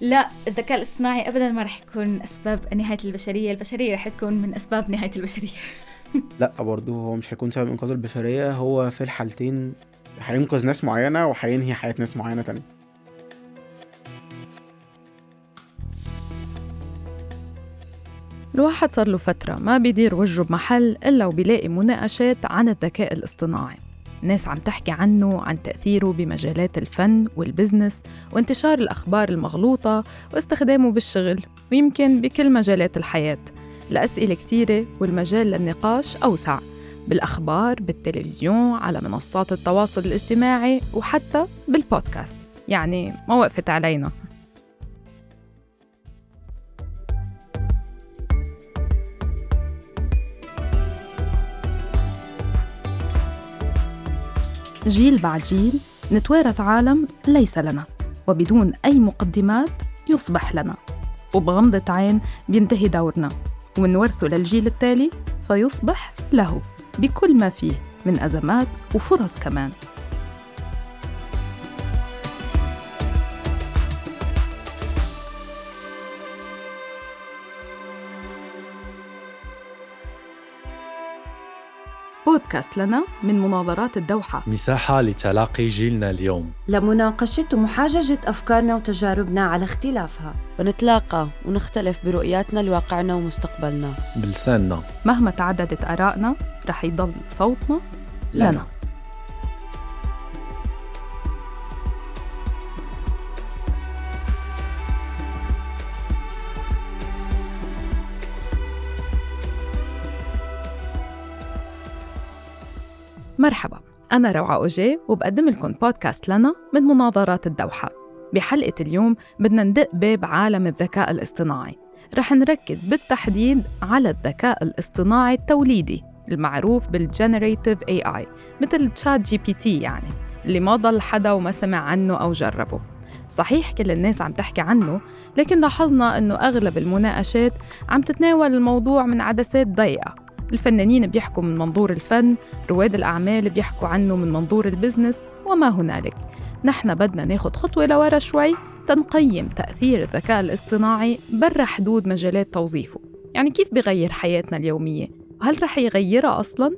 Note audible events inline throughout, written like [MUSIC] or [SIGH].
لا الذكاء الاصطناعي ابدا ما رح يكون أسباب نهاية البشرية. البشرية رح تكون من أسباب نهاية البشرية. [LAUGHS] لا برضه هو مش هيكون سبب إنقاذ البشرية هو في الحالتين هينقذ ناس معينة وهينهي حياة ناس معينة تانية. الواحد صار له فترة ما بيدير وجهه بمحل إلا وبيلاقي مناقشات عن الذكاء الاصطناعي. ناس عم تحكي عنه عن تأثيره بمجالات الفن والبزنس وانتشار الأخبار المغلوطة واستخدامه بالشغل ويمكن بكل مجالات الحياة. الأسئلة كتيرة والمجال للنقاش أوسع. بالأخبار بالتلفزيون على منصات التواصل الاجتماعي وحتى بالبودكاست يعني ما وقفت علينا. جيل بعد جيل نتوارث عالم ليس لنا وبدون أي مقدمات يصبح لنا. وبغمضة عين بينتهي دورنا ونورثه للجيل التالي فيصبح له بكل ما فيه من أزمات وفرص كمان. بودكاست لنا من مناظرات الدوحة. مساحة لتلاقي جيلنا اليوم. لمناقشة ومحاججة أفكارنا وتجاربنا على اختلافها. بنتلاقى ونختلف برؤياتنا لواقعنا ومستقبلنا. بلساننا. مهما تعددت آرائنا رح يضل صوتنا لنا, لنا. مرحبا. أنا روعة أوجي وبقدم لكم بودكاست لنا من مناظرات الدوحة. بحلقة اليوم بدنا ندق باب عالم الذكاء الاصطناعي. رح نركز بالتحديد على الذكاء الاصطناعي التوليدي المعروف بال generative AI مثل تشات جي بي تي يعني اللي ما ضل حدا وما سمع عنه أو جربه. صحيح كل الناس عم تحكي عنه لكن لاحظنا أنه أغلب المناقشات عم تتناول الموضوع من عدسات ضيقة. الفنانين بيحكوا من منظور الفن رواد الأعمال بيحكوا عنه من منظور ال business وما هنالك نحن بدنا ناخد خطوة لورا شوي تنقيّم تأثير الذكاء الاصطناعي برا حدود مجالات توظيفه يعني كيف بغير حياتنا اليومية؟ هل رح يغيرها أصلاً؟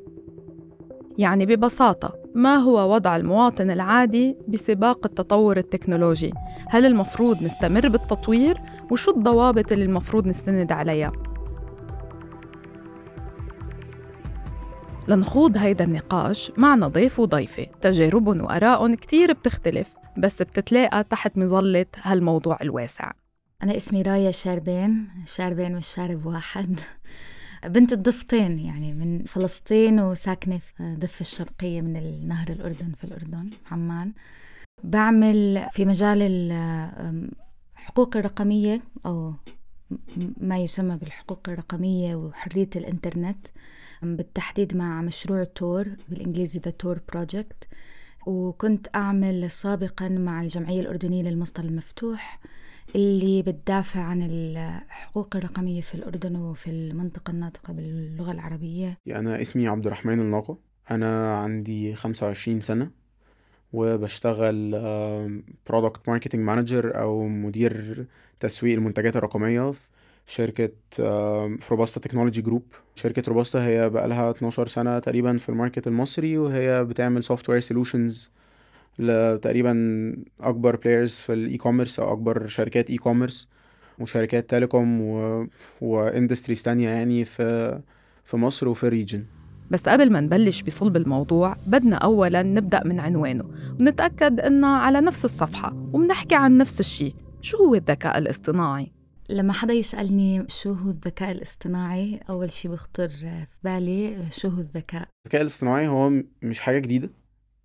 يعني ببساطة ما هو وضع المواطن العادي بسباق التطور التكنولوجي؟ هل المفروض نستمر بالتطوير؟ وشو الضوابط اللي المفروض نستند عليها؟ لنخوض هيدا النقاش معنا ضيف وضيفة تجاربهم وآرائهم كتير بتختلف بس بتتلاقى تحت مظلة هالموضوع الواسع. أنا اسمي رايا شاربين شاربين والشارب واحد. بنت الضفتين يعني من فلسطين وساكنة في الضفة الشرقية من النهر الأردن في الأردن عمان. بعمل في مجال الحقوق الرقمية أو ما يسمى بالحقوق الرقمية وحرية الإنترنت بالتحديد مع مشروع تور بالإنجليزي The Tor Project. وكنت أعمل سابقا مع الجمعية الأردنية للمصدر المفتوح اللي بتدافع عن الحقوق الرقمية في الأردن وفي المنطقة الناطقة باللغة العربية. أنا اسمي عبد الرحمن الناقة. أنا عندي 25 سنة. وبشتغل product marketing manager أو مدير تسويق المنتجات الرقمية شركة روباستا تكنولوجي جروب شركة روباستا هي بقالها 12 سنة تقريبا في ال market المصري وهي بتعمل software solutions لتقريبا أكبر players في ال e-commerce أو أكبر شركات e-commerce وشركات telecom و... و industries تانية يعني في في مصر وفي الريجن بس قبل ما نبلش بصلب الموضوع بدنا أولا نبدأ من عنوانه ونتأكد إنه على نفس الصفحة وبنحكي عن نفس الشيء. شو هو الذكاء الاصطناعي؟ لما حدا يسألني شو هو الذكاء الاصطناعي أول شي بخطر في بالي شو هو الذكاء؟ الذكاء الاصطناعي هو مش حاجة جديدة.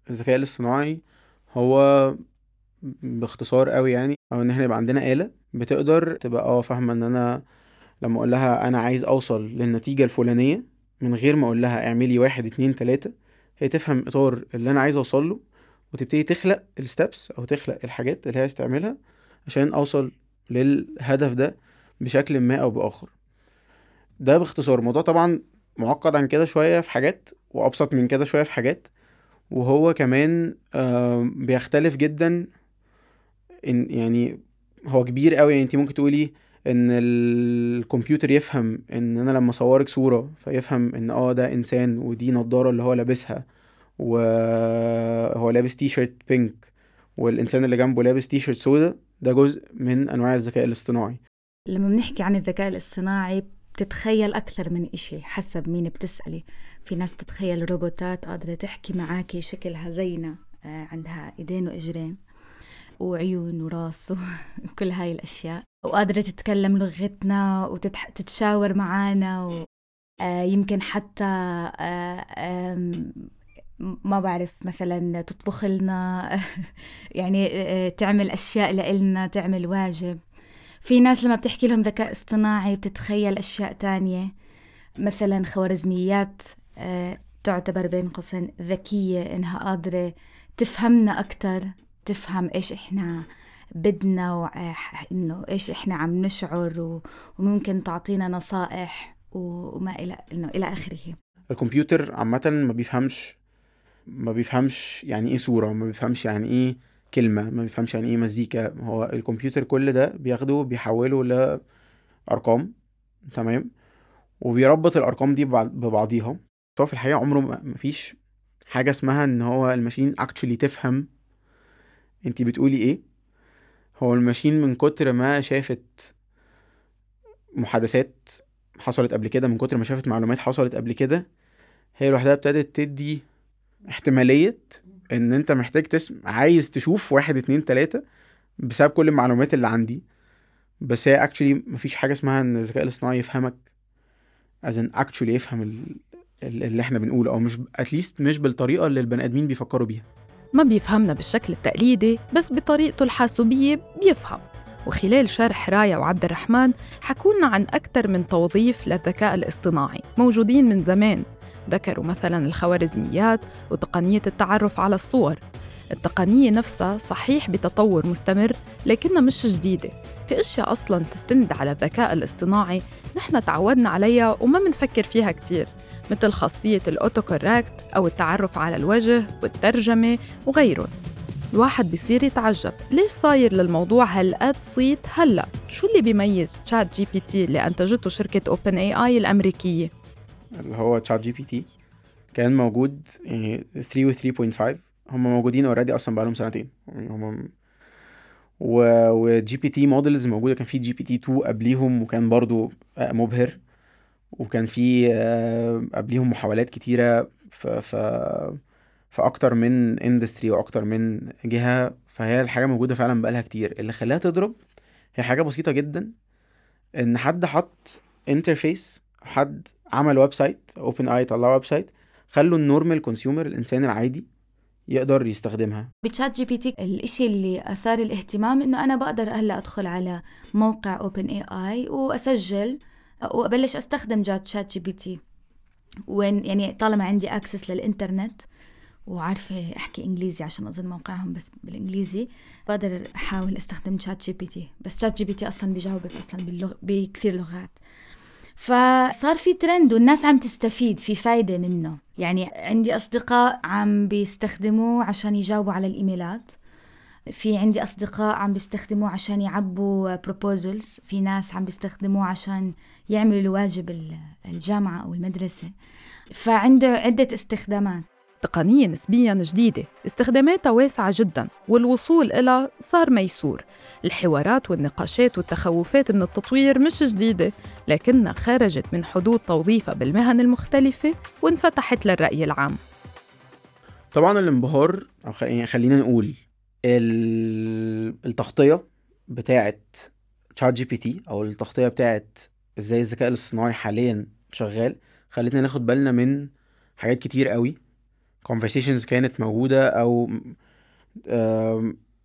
الذكاء الاصطناعي هو باختصار قوي يعني أو إن إحنا يبقى عندنا آلة بتقدر تبقى آه فاهمة إن أنا لما أقول لها أنا عايز أوصل للنتيجة الفلانية من غير ما أقول لها اعملي واحد اتنين تلاتة هي تفهم إطار اللي أنا عايز أوصل له وتبتدي تخلق الستبس أو تخلق الحاجات اللي هي عايز تعملها عشان أوصل للهدف ده بشكل ما أو بآخر. ده باختصار الموضوع طبعا معقد عن كده شوية في حاجات وأبسط من كده شوية في حاجات وهو كمان بيختلف جدا إن يعني هو كبير قوي يعني انت ممكن تقولي إن الكمبيوتر يفهم إن أنا لما أصورك صورة فيفهم إن آه ده إنسان ودي نضارة اللي هو لابسها وهو لابس تي شيرت pink والإنسان اللي جنبه لابس تي شيرت سودا ده جزء من أنواع الذكاء الاصطناعي. لما بنحكي عن الذكاء الاصطناعي بتتخيل أكثر من إشي حسب مين بتسألي. في ناس بتتخيل روبوتات قادرة تحكي معاكي شكلها زينا آه، عندها إيدين وإجرين. وعيون وراس [LAUGHS] وكل هاي الأشياء. وقادرة تتكلم لغتنا وتتشاور معانا و... آه، يمكن حتى آه، ما بعرف مثلا تطبخ لنا [LAUGHS] يعني تعمل أشياء لإلنا تعمل واجب. في ناس لما بتحكي لهم ذكاء اصطناعي بتتخيل أشياء تانية. مثلا خوارزميات آه، تعتبر بين قوسين ذكية إنها قادرة تفهمنا أكتر. تفهم إيش إحنا بدنا وإنه إيش إحنا عم نشعر وممكن تعطينا نصائح وما إلى إنه إلى آخره. الكمبيوتر عامة ما بيفهمش ما بيفهمش يعني إيه صورة ما بيفهمش يعني إيه كلمة ما بيفهمش يعني إيه مزيكا. هو الكمبيوتر كل ده بياخده بيحوله لأرقام تمام؟ وبيربط الأرقام دي ببعضيها. هو في الحقيقة عمره مفيش حاجة اسمها إن هو الماشين actually تفهم انتي بتقولي إيه؟ هو الماشين من كتر ما شافت محادثات حصلت قبل كده من كتر ما شافت معلومات حصلت قبل كده هي لوحدها ابتدت تدي احتمالية ان انت محتاج تسم عايز تشوف واحد اتنين تلاتة بسبب كل المعلومات اللي عندي. بس هي actually مفيش حاجة اسمها ان الذكاء الاصطناعي يفهمك as in actually يفهم اللي إحنا بنقوله أو مش at least مش بالطريقة اللي البني آدمين بيفكروا بيها. ما بيفهمنا بالشكل التقليدي بس بطريقته الحاسوبية بيفهم. وخلال شرح رايا وعبد الرحمن حكولنا عن أكثر من توظيف للذكاء الاصطناعي موجودين من زمان. ذكروا مثلا الخوارزميات وتقنية التعرف على الصور. التقنية نفسها صحيح بتطور مستمر لكنها مش جديدة. في أشياء أصلا تستند على الذكاء الاصطناعي نحن تعودنا عليها وما بنفكر فيها كتير. مثل خاصية ال autocorrect أو التعرف على الوجه والترجمة وغيرهم. الواحد بيصير يتعجب. ليش صاير للموضوع هالقد صيت هلأ؟ شو اللي بيميز تشات جي بي تي اللي أنتجته شركة أوبن اي آي الأمريكية؟ اللي هو تشات جي بي تي كان موجود يعني 3 و 3.5 هم موجودين already أصلا بقالهم سنتين. يعني هم و وجي بي تي models موجودة. كان في جي بي تي 2 قبليهم وكان برضو مبهر. وكان في آه، قبليهم محاولات كتيرة ف ف في أكتر من industry وأكتر من جهة فهي الحاجة موجودة فعلا بقالها كتير. اللي خلاها تضرب هي حاجة بسيطة جدا إن حد حط interface حد عمل website أوبن اي آي طلع website خلوا ال normal consumer الإنسان العادي يقدر يستخدمها. بتشات جي بي تي الإشي اللي أثار الاهتمام إنه أنا بقدر هلأ أدخل على موقع اوبن اي اي وأسجل وأبلش أستخدم جات شات جي بي تي. وين يعني طالما عندي access للإنترنت وعارفة أحكي إنجليزي عشان أظن موقعهم بس بالإنجليزي بقدر أحاول أستخدم شات جي بي تي. بس شات جي بي تي أصلا بيجاوبك أصلا باللغ... بكثير لغات. فصار في ترند والناس عم تستفيد في فايدة منه. يعني عندي أصدقاء عم بيستخدموه عشان يجاوبوا على الإيميلات. في عندي أصدقاء عم بيستخدموه عشان يعبوا proposals في ناس عم بيستخدموه عشان يعملوا واجب الجامعة أو المدرسة. فعنده عدة استخدامات. تقنية نسبيا جديدة استخداماتها واسعة جدا والوصول إلى صار ميسور. الحوارات والنقاشات والتخوفات من التطوير مش جديدة لكنها خرجت من حدود توظيفها بالمهن المختلفة وانفتحت للرأي العام. طبعا الانبهار أو يعني خلينا نقول التغطية بتاعت تشات جي بي تي أو التغطية بتاعت إزاي الذكاء الاصطناعي حاليا شغال خلتنا ناخد بالنا من حاجات كتير قوي. Conversations كانت موجودة أو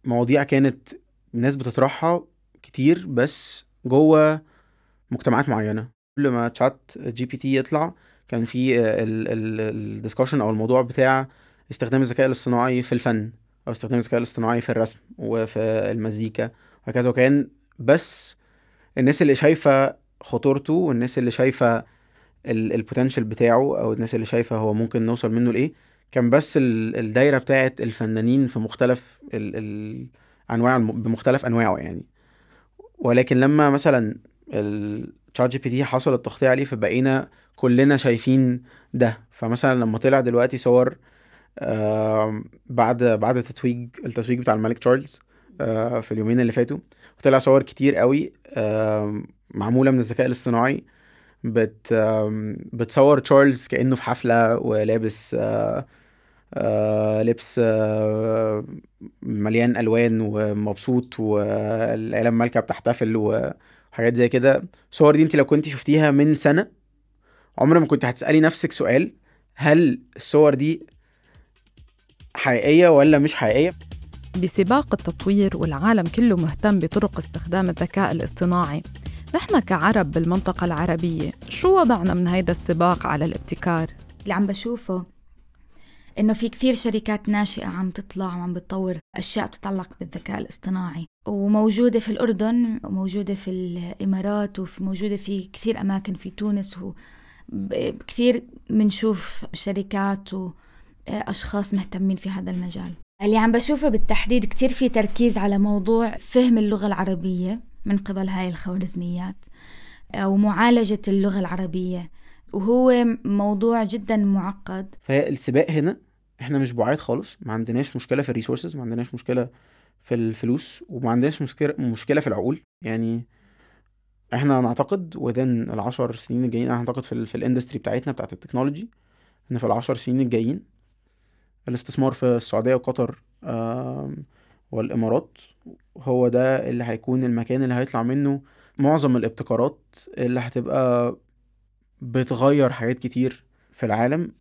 مواضيع كانت الناس بتطرحها كتير بس جوه مجتمعات معينة. كل ما تشات جي بي تي يطلع كان في ال discussion أو الموضوع بتاع استخدام الذكاء الاصطناعي في الفن. أو استخدام الذكاء الاصطناعي في الرسم وفي المزيكا وهكذا. وكان بس الناس اللي شايفة خطورته والناس اللي شايفة ال potential بتاعه أو الناس اللي شايفة هو ممكن نوصل منه لإيه كان بس الدايرة بتاعت الفنانين في مختلف الانواع بمختلف أنواعه يعني. ولكن لما مثلا الشات جي بي تي حصل التغطية عليه فبقينا كلنا شايفين ده. فمثلا لما طلع دلوقتي صور بعد بعد تتويج التتويج بتاع الملك تشارلز آه، في اليومين اللي فاتوا طلع صور كتير قوي آم، معمولة من الذكاء الاصطناعي بت بتصور تشارلز كأنه في حفلة ولابس آه، آه، لبس مليان ألوان ومبسوط والعيلة المالكة بتحتفل وحاجات زي كده. الصور دي انت لو كنت شفتيها من سنة عمر ما كنت هتسألي نفسك سؤال هل الصور دي حقيقية ولا مش حقيقية؟ بسباق التطوير والعالم كله مهتم بطرق استخدام الذكاء الاصطناعي. نحن كعرب بالمنطقة العربية شو وضعنا من هيدا السباق على الابتكار؟ اللي عم بشوفه إنه في كثير شركات ناشئة عم تطلع وعم بتطور أشياء بتتعلق بالذكاء الاصطناعي. وموجودة في الأردن وموجودة في الإمارات وموجودة في كثير أماكن في تونس وكثير بنشوف شركات واشخاص مهتمين في هذا المجال. اللي عم بشوفه بالتحديد كتير في تركيز على موضوع فهم اللغة العربية من قبل هاي الخوارزميات ومعالجة اللغة العربية وهو موضوع جدا معقد. فهي السباق هنا إحنا مش بعاد خالص ما عندناش مشكلة في الريسورسز ما عندناش مشكلة في الفلوس وما عندناش مشكلة مشكلة في العقول. يعني إحنا نعتقد within العشر سنين الجايين أنا أعتقد في, ال في ال industry بتاعتنا بتاعت التكنولوجي إن في العشر سنين الجايين الاستثمار في السعودية وقطر آم، والإمارات. هو ده اللي هيكون المكان اللي هيطلع منه معظم الابتكارات اللي هتبقى بتغير حاجات كتير في العالم.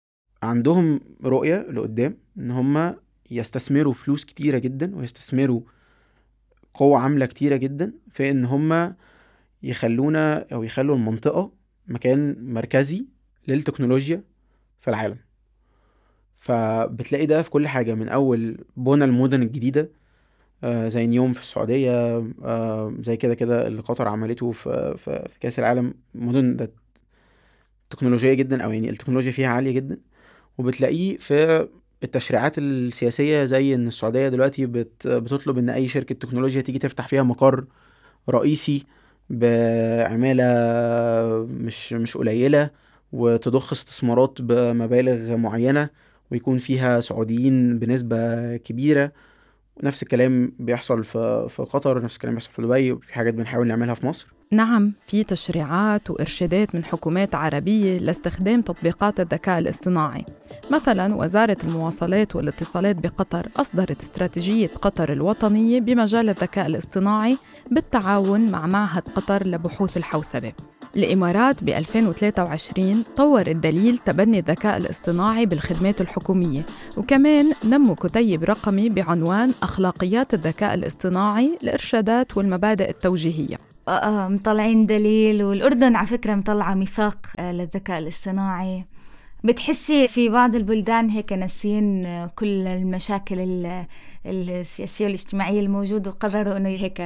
عندهم رؤية لقدام إن هم يستثمروا فلوس كتيرة جدا ويستثمروا قوة عاملة كتيرة جدا في إن هم يخلونا أو يخلوا المنطقة مكان مركزي للتكنولوجيا في العالم. فبتلاقي ده في كل حاجة من أول بنى المدن الجديدة آه، زي نيوم في السعودية آه، زي كده كده اللي قطر عملته في, في, كأس العالم. مدن ده تكنولوجية جدا أو يعني التكنولوجيا فيها عالية جدا. وبتلاقيه في التشريعات السياسية زي إن السعودية دلوقتي بت بتطلب إن أي شركة تكنولوجيا تيجي تفتح فيها مقر رئيسي بعمالة مش مش قليلة وتضخ استثمارات بمبالغ معينة. ويكون فيها سعوديين بنسبة كبيرة. نفس الكلام بيحصل في في قطر نفس الكلام بيحصل في دبي وفي حاجات بنحاول نعملها في مصر. نعم في تشريعات وإرشادات من حكومات عربية لاستخدام تطبيقات الذكاء الاصطناعي. مثلا وزارة المواصلات والاتصالات بقطر أصدرت استراتيجية قطر الوطنية بمجال الذكاء الاصطناعي بالتعاون مع معهد قطر لبحوث الحوسبة. الإمارات ب 2023 طور الدليل تبني الذكاء الاصطناعي بالخدمات الحكومية. وكمان نموا كتيب رقمي بعنوان أخلاقيات الذكاء الاصطناعي الإرشادات والمبادئ التوجيهية. مطلعين دليل والأردن على فكرة مطلعة ميثاق آه، للذكاء الاصطناعي. بتحسي في بعض البلدان هيك ناسيين آه، كل المشاكل ال- السياسية والاجتماعية الموجودة وقرروا إنه هيك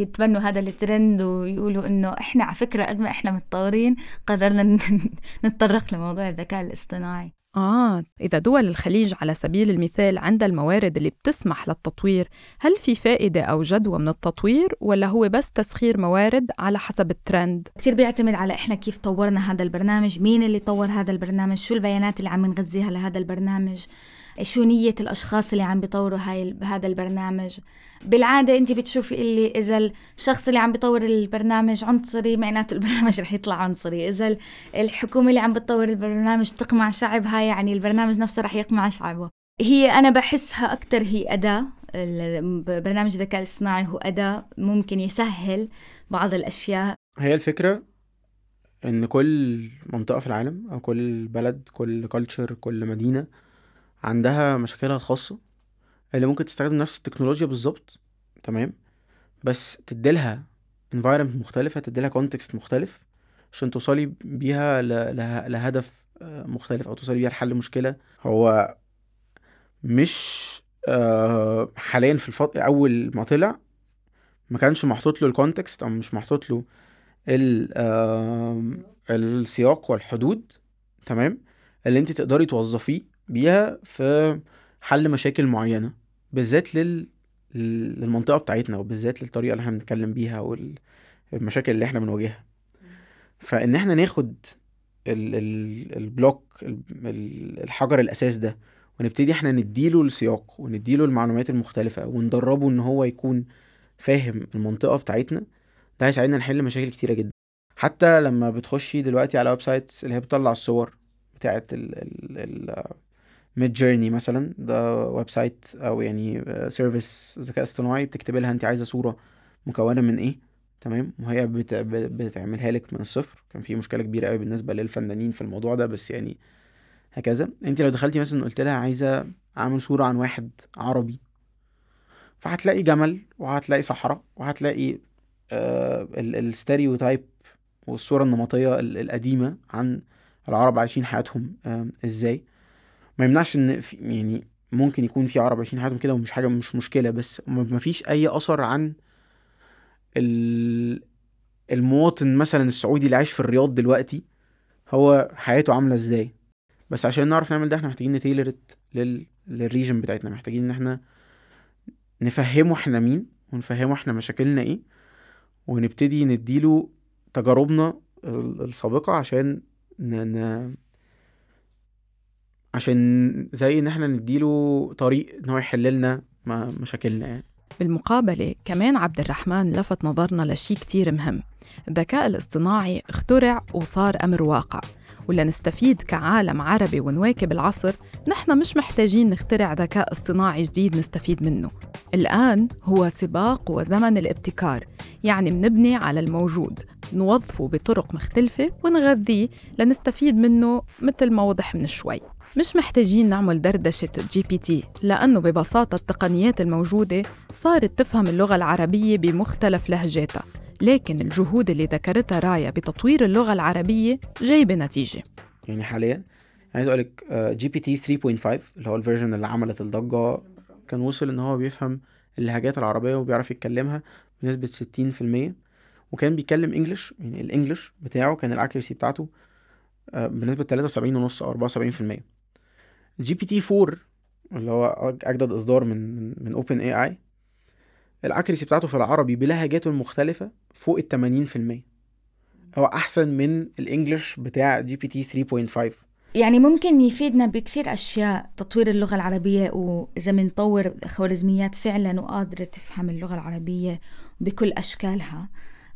يتبنوا هذا الترند ويقولوا إنه إحنا على فكرة قد ما إحنا متطورين قررنا [LAUGHS] نتطرق لموضوع الذكاء الاصطناعي. آه إذا دول الخليج على سبيل المثال عندها الموارد اللي بتسمح للتطوير هل في فائدة أو جدوى من التطوير ولا هو بس تسخير موارد على حسب الترند؟ كثير بيعتمد على إحنا كيف طورنا هذا البرنامج مين اللي طور هذا البرنامج شو البيانات اللي عم نغذيها لهذا البرنامج شو نية الأشخاص اللي عم بيطوروا هاي هذا البرنامج؟ بالعادة أنت بتشوفي اللي إذا الشخص اللي عم بيطور البرنامج عنصري معناته البرنامج [LAUGHS] رح يطلع عنصري. إذا الحكومة اللي عم بتطور البرنامج بتقمع شعبها يعني البرنامج نفسه رح يقمع شعبه. هي أنا بحسها أكتر هي أداة. برنامج الذكاء الاصطناعي هو أداة ممكن يسهل بعض الأشياء. هي الفكرة إن كل منطقة في العالم أو كل بلد كل كلتشر كل مدينة عندها مشاكلها الخاصة اللي ممكن تستخدم نفس التكنولوجيا بالظبط تمام؟ بس تديلها environment مختلفة تديلها context مختلف عشان توصلي بيها ل- له- لهدف آه، مختلف أو توصلي بيها لحل مشكلة. هو مش آه، حاليا في الفترة أول ما طلع ما كانش محطوط له الكونتكست أو مش محطوط له ال السياق والحدود تمام؟ اللي انت تقدري توظفيه بيها في حل مشاكل معينة بالذات لل لل- للمنطقة بتاعتنا وبالذات للطريقة اللي إحنا بنتكلم بيها والمشاكل اللي إحنا بنواجهها. فإن إحنا ناخد ال ال البلوك ال- ال- الحجر الأساس ده ونبتدي إحنا نديله السياق ونديله المعلومات المختلفة وندربه إن هو يكون فاهم المنطقة بتاعتنا ده هيساعدنا نحل مشاكل كتيرة جدا. حتى لما بتخشي دلوقتي على websites اللي هي بتطلع الصور بتاعت ال ال ال Midjourney مثلا ده website أو يعني service ذكاء اصطناعي بتكتبي لها انت عايزة صورة مكونة من إيه تمام؟ وهي بت... بتعملها لك من الصفر. كان في مشكلة كبيرة قوي بالنسبة للفنانين في الموضوع ده بس يعني هكذا. انت لو دخلتي مثلا قلت لها عايزة أعمل صورة عن واحد عربي فهتلاقي جمل وهتلاقي صحراء وهتلاقي آه ال stereotype والصورة النمطية ال- القديمة عن العرب عايشين حياتهم آه إزاي؟ ما يمنعش إن في يعني ممكن يكون في عرب عايشين حياتهم كده ومش حاجة مش مشكلة بس ما فيش أي أثر عن ال- المواطن مثلا السعودي اللي عايش في الرياض دلوقتي هو حياته عاملة إزاي؟ بس عشان نعرف نعمل ده إحنا محتاجين نتيلرت لل لل region بتاعتنا محتاجين إن إحنا نفهمه إحنا مين ونفهمه إحنا مشاكلنا إيه ونبتدي نديله تجاربنا ال- السابقة عشان ن... ن... عشان زي ان إحنا نديله طريق ان هو يحل لنا مشاكلنا يعني. بالمقابلة كمان عبد الرحمن لفت نظرنا لشي كتير مهم. الذكاء الاصطناعي اخترع وصار أمر واقع. ولنستفيد كعالم عربي ونواكب العصر نحن مش محتاجين نخترع ذكاء اصطناعي جديد نستفيد منه. الآن هو سباق وزمن الابتكار يعني منبني على الموجود. نوظفه بطرق مختلفة ونغذيه لنستفيد منه مثل ما وضح من شوي. مش محتاجين نعمل دردشة جي بي تي لأنه ببساطة التقنيات الموجودة صارت تفهم اللغة العربية بمختلف لهجاتها لكن الجهود اللي ذكرتها رايا بتطوير اللغة العربية جايبة نتيجة يعني حاليا عايز أقول لك جي بي تي 3.5 اللي هو ال version اللي عملت الضجة كان وصل إن هو بيفهم اللهجات العربية وبيعرف يتكلمها بنسبة 60% وكان بيتكلم English يعني ال English بتاعه كان ال accuracy بتاعته آه، بنسبة 73 ونص أو 74% جي بي تي 4 اللي هو أجدد إصدار من من OpenAI ال accuracy بتاعته في العربي بلهجاته المختلفة فوق ال 80% هو أحسن من ال English بتاع جي بي تي 3.5 يعني ممكن يفيدنا بكثير أشياء تطوير اللغة العربية وإذا بنطور خوارزميات فعلا وقادرة تفهم اللغة العربية بكل أشكالها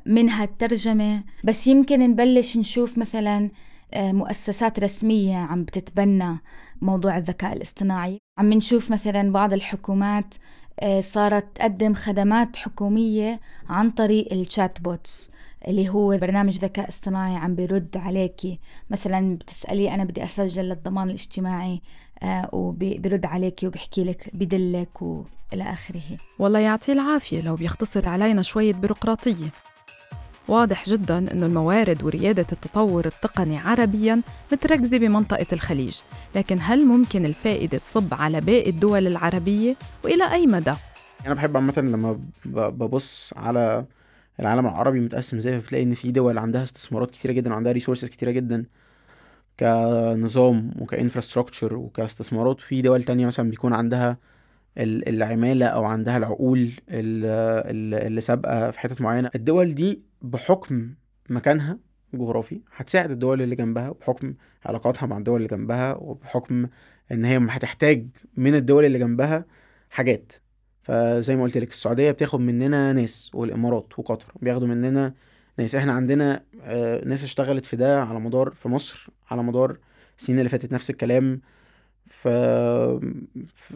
منها الترجمة. بس يمكن نبلش نشوف مثلا مؤسسات رسمية عم بتتبنى موضوع الذكاء الاصطناعي. عم نشوف مثلا بعض الحكومات آه، صارت تقدم خدمات حكومية عن طريق الشات بوتس اللي هو برنامج ذكاء اصطناعي عم بيرد عليكي مثلا بتسألي أنا بدي أسجل للضمان الاجتماعي آه وبيرد عليكي وبحكي لك بدلك وإلى آخره. والله يعطيه العافية لو بيختصر علينا شوية بيروقراطية. واضح جدا أنه الموارد وريادة التطور التقني عربيا متركزة بمنطقة الخليج. لكن هل ممكن الفائدة تصب على باقي الدول العربية؟ وإلى أي مدى؟ أنا بحب عامة لما ببص على العالم العربي متقسم إزاي بتلاقي إن في دول عندها استثمارات كتيرة جدا وعندها resources كتيرة جدا كنظام وك infrastructure وكاستثمارات. في دول تانية مثلا بيكون عندها ال- العمالة أو عندها العقول ال- ال- اللي سابقة في حتت معينة. الدول دي بحكم مكانها الجغرافي هتساعد الدول اللي جنبها بحكم علاقاتها مع الدول اللي جنبها وبحكم إن هي هتحتاج من الدول اللي جنبها حاجات. فزي ما قلت لك السعودية بتاخد مننا ناس والإمارات وقطر بياخدوا مننا ناس. إحنا عندنا آه، ناس اشتغلت في ده على مدار في مصر على مدار السنين اللي فاتت. نفس الكلام ف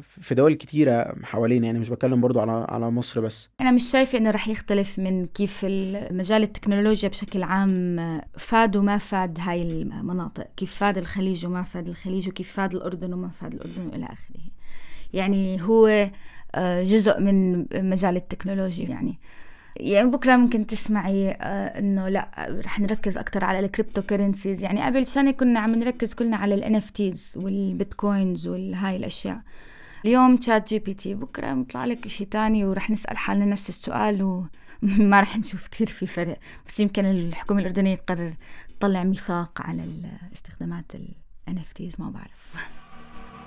في دول كتيرة حوالينا يعني مش بتكلم برضو على على مصر بس. أنا مش شايفة إنه رح يختلف من كيف مجال التكنولوجيا بشكل عام فاد وما فاد هاي المناطق. كيف فاد الخليج وما فاد الخليج وكيف فاد الأردن وما فاد الأردن وإلى آخره. يعني هو آه، جزء من مجال التكنولوجيا يعني. يعني بكرة ممكن تسمعي آه، إنه لا رح نركز أكثر على ال cryptocurrencies يعني قبل سنه كنا عم نركز كلنا على ال NFTs والبيتكوينز والهاي الأشياء. اليوم تشات جي بي تي بكرة بيطلع لك شيء تاني ورح نسأل حالنا نفس السؤال وما [LAUGHS] رح نشوف كثير في فرق. بس يمكن الحكومة الأردنية تقرر تطلع ميثاق على استخدامات الان اف تيز ما بعرف.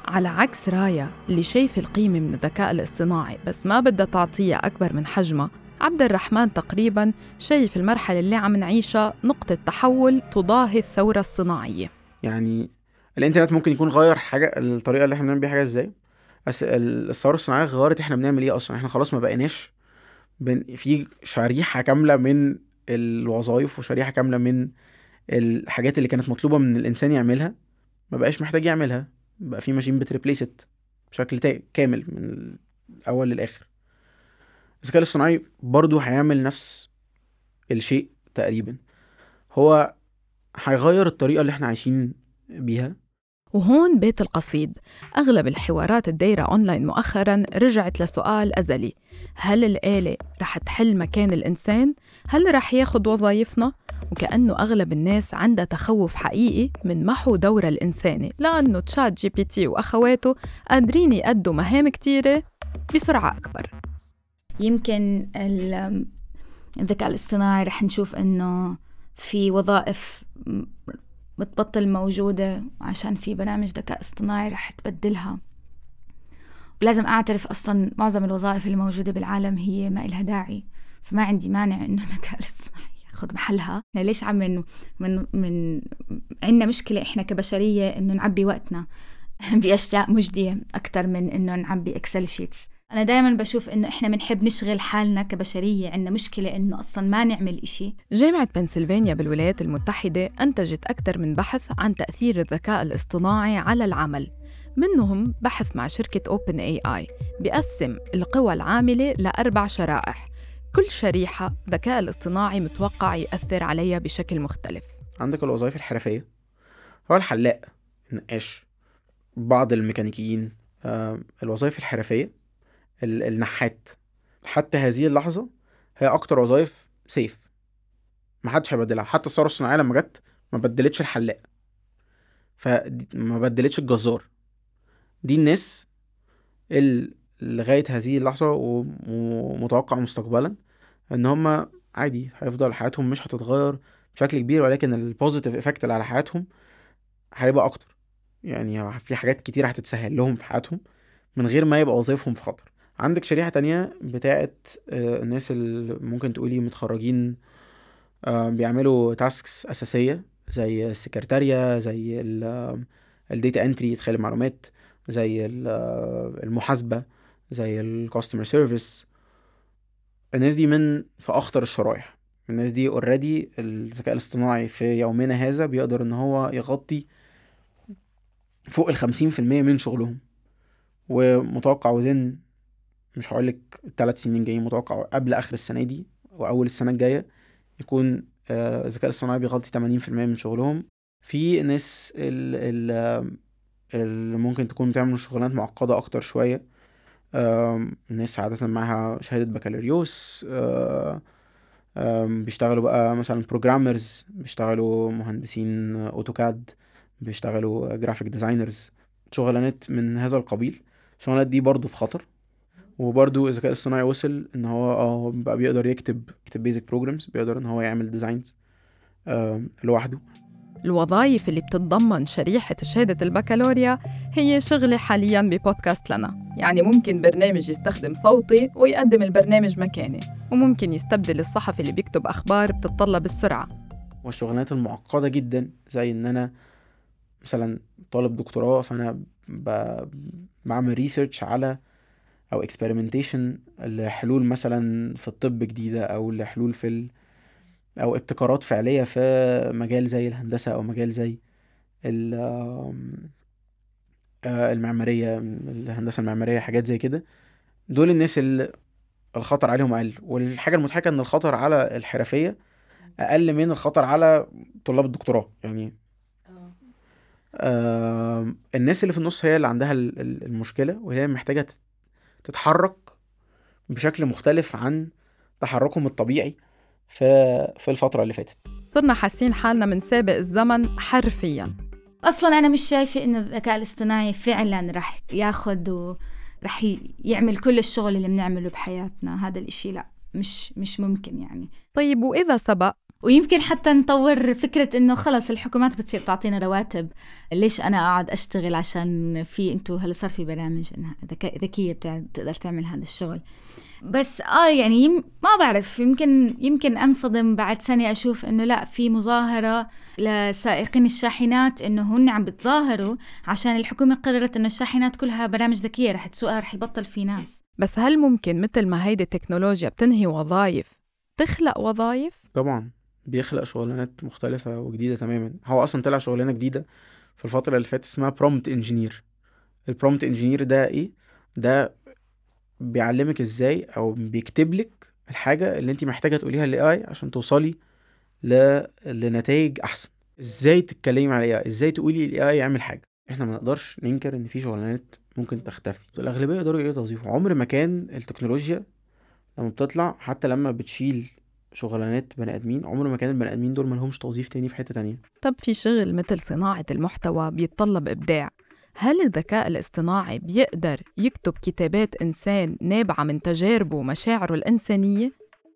على عكس رايا اللي شايفة القيمة من الذكاء الاصطناعي بس ما بدها تعطيها أكبر من حجمها عبد الرحمن تقريبا شايف المرحلة اللي عم نعيشها نقطة تحول تضاهي الثورة الصناعية. يعني الإنترنت ممكن يكون غير حاجة الطريقة اللي إحنا بنعمل بيها حاجة إزاي؟ بس ال- الثورة الصناعية غيرت إحنا بنعمل إيه أصلا؟ إحنا خلاص ما بقيناش بن... في شريحة كاملة من الوظائف وشريحة كاملة من الحاجات اللي كانت مطلوبة من الإنسان يعملها ما بقاش محتاج يعملها. بقى في ماشين بتريبليس بشكل. كامل من الأول للآخر. الذكاء الاصطناعي برضو هيعمل نفس الشيء تقريبا. هو هيغير الطريقة اللي إحنا عايشين بيها. وهون بيت القصيد. أغلب الحوارات الدايرة أونلاين مؤخراً رجعت لسؤال أزلي. هل الآلة رح تحل مكان الإنسان؟ هل رح ياخد وظايفنا؟ وكأنه أغلب الناس عندها تخوف حقيقي من محو دور الإنساني لأنه ChatGPT وأخواته قادرين يأدوا مهام كتيرة بسرعة أكبر. يمكن ال- الذكاء الاصطناعي رح نشوف إنه في وظائف بتبطل موجودة عشان في برامج ذكاء اصطناعي رح تبدلها. ولازم أعترف أصلا معظم الوظائف اللي موجودة بالعالم هي ما إلها داعي. فما عندي مانع إنه [LAUGHS] الذكاء الاصطناعي ياخذ محلها. إحنا ليش عم من من من عندنا مشكلة إحنا كبشرية إنه نعبي وقتنا [LAUGHS] بأشياء مجدية أكثر من إنه نعبي إكسل شيتس أنا دائما بشوف إنه إحنا بنحب نشغل حالنا كبشرية. عندنا مشكلة إنه أصلا ما نعمل إشي. جامعة بنسلفانيا بالولايات المتحدة أنتجت أكثر من بحث عن تأثير الذكاء الاصطناعي على العمل. منهم بحث مع شركة أوبن اي آي بيقسم القوى العاملة لأربع شرائح. كل شريحة الذكاء الاصطناعي متوقع يأثر عليها بشكل مختلف. عندك الوظائف الحرفية. هو الحلاق النقاش بعض الميكانيكيين آه، الوظائف الحرفية ال- النحات. حتى هذه اللحظة هي أكتر وظائف سيف محدش هيبدلها. حتى الثورة الصناعية لما جت ما بدلتش الحلاق. فما بدلتش الجزار. دي الناس اللي لغاية هذه اللحظة و- ومتوقع مستقبلا إن هما عادي هيفضل حياتهم مش هتتغير بشكل كبير ولكن ال positive effect اللي على حياتهم هيبقى أكتر. يعني في حاجات كتير هتتسهل لهم في حياتهم من غير ما يبقى وظايفهم في خطر. عندك شريحة تانية بتاعت آه، الناس اللي ممكن تقولي متخرجين آه، بيعملوا tasks أساسية زي السكرتارية زي ال data entry إدخال المعلومات زي ال- آه، المحاسبة زي ال customer service الناس دي من في أخطر الشرائح الناس دي already الذكاء الاصطناعي في يومنا هذا بيقدر إن هو يغطي فوق الخمسين في المية من شغلهم. ومتوقع within مش هقولك الثلاث سنين جايين متوقع قبل آخر السنة دي وأول السنة الجاية يكون آه، الذكاء الاصطناعي بيغطي تمانين في المية من شغلهم. في ناس ال- ال- اللي ممكن تكون بتعمل شغلانات معقدة أكتر شوية. آم، ناس عادة معاها شهادة بكالوريوس آه، بيشتغلوا بقى مثلا programmers بيشتغلوا مهندسين AutoCAD بيشتغلوا graphic designers شغلانات من هذا القبيل. الشغلانات دي برضو في خطر. وبرضو الذكاء الاصطناعي وصل إن هو آه بقى بيقدر يكتب يكتب basic programs بيقدر إن هو يعمل designs لوحده. الوظائف اللي بتتضمن شريحة شهادة البكالوريا هي شغلة حاليا ببودكاست لنا. يعني ممكن برنامج يستخدم صوتي ويقدم البرنامج مكاني وممكن يستبدل الصحفي اللي بيكتب أخبار بتتطلب السرعة. والشغلانات المعقدة جدا زي إن أنا مثلا طالب دكتوراه فأنا ب... بعمل research على أو experimentation لحلول مثلا في الطب جديدة أو لحلول في ال... أو ابتكارات فعلية في مجال زي الهندسة أو مجال زي ال... آه، المعمارية الهندسة المعمارية حاجات زي كده. دول الناس اللي الخطر عليهم أقل. والحاجة المضحكة إن الخطر على الحرفية أقل من الخطر على طلاب الدكتوراه. يعني آه. الناس اللي في النص هي اللي عندها ال- ال- المشكلة وهي محتاجة تت- تتحرك بشكل مختلف عن تحركهم الطبيعي في في الفترة اللي فاتت. صرنا حاسين حالنا من سابق الزمن حرفيا. أصلا أنا مش شايفة إنه الذكاء الاصطناعي فعلا رح ياخد ورح يعمل كل الشغل اللي بنعمله بحياتنا. هذا الإشي لا مش مش ممكن يعني. طيب وإذا سبق ويمكن حتى نطور فكرة إنه خلص الحكومات بتصير تعطينا رواتب. ليش أنا أقعد أشتغل عشان في أنتوا هلا صار في برامج إنها ذكية بتقدر تعمل هذا الشغل. بس آه يعني يم ما بعرف يمكن يمكن أنصدم بعد سنة أشوف إنه لا في مظاهرة لسائقين الشاحنات إنه هن عم بتظاهروا عشان الحكومة قررت إنه الشاحنات كلها برامج ذكية رح تسوقها رح يبطل في ناس. بس هل ممكن مثل ما هيدي التكنولوجيا بتنهي وظائف تخلق وظائف؟ طبعا. بيخلق شغلانات مختلفة وجديدة تماما. هو أصلا طلع شغلانة جديدة في الفترة اللي فاتت اسمها prompt engineer ال prompt engineer ده إيه؟ ده بيعلمك إزاي أو بيكتب لك الحاجة اللي أنت محتاجة تقوليها لل AI عشان توصلي ل... لنتائج أحسن. إزاي تتكلمي مع ال AI إزاي تقولي لل AI يعمل حاجة؟ إحنا ما نقدرش ننكر إن في شغلانات ممكن تختفي. الأغلبية يقدروا إيه توظيفه عمر ما كان التكنولوجيا لما بتطلع حتى لما بتشيل شغلانات بني آدمين عمر ما كان البني آدمين دول ملهمش توظيف تاني في حتة تانية. طب في شغل مثل صناعة المحتوى بيتطلب إبداع. هل الذكاء الاصطناعي بيقدر يكتب كتابات إنسان نابعة من تجاربه ومشاعره الإنسانية؟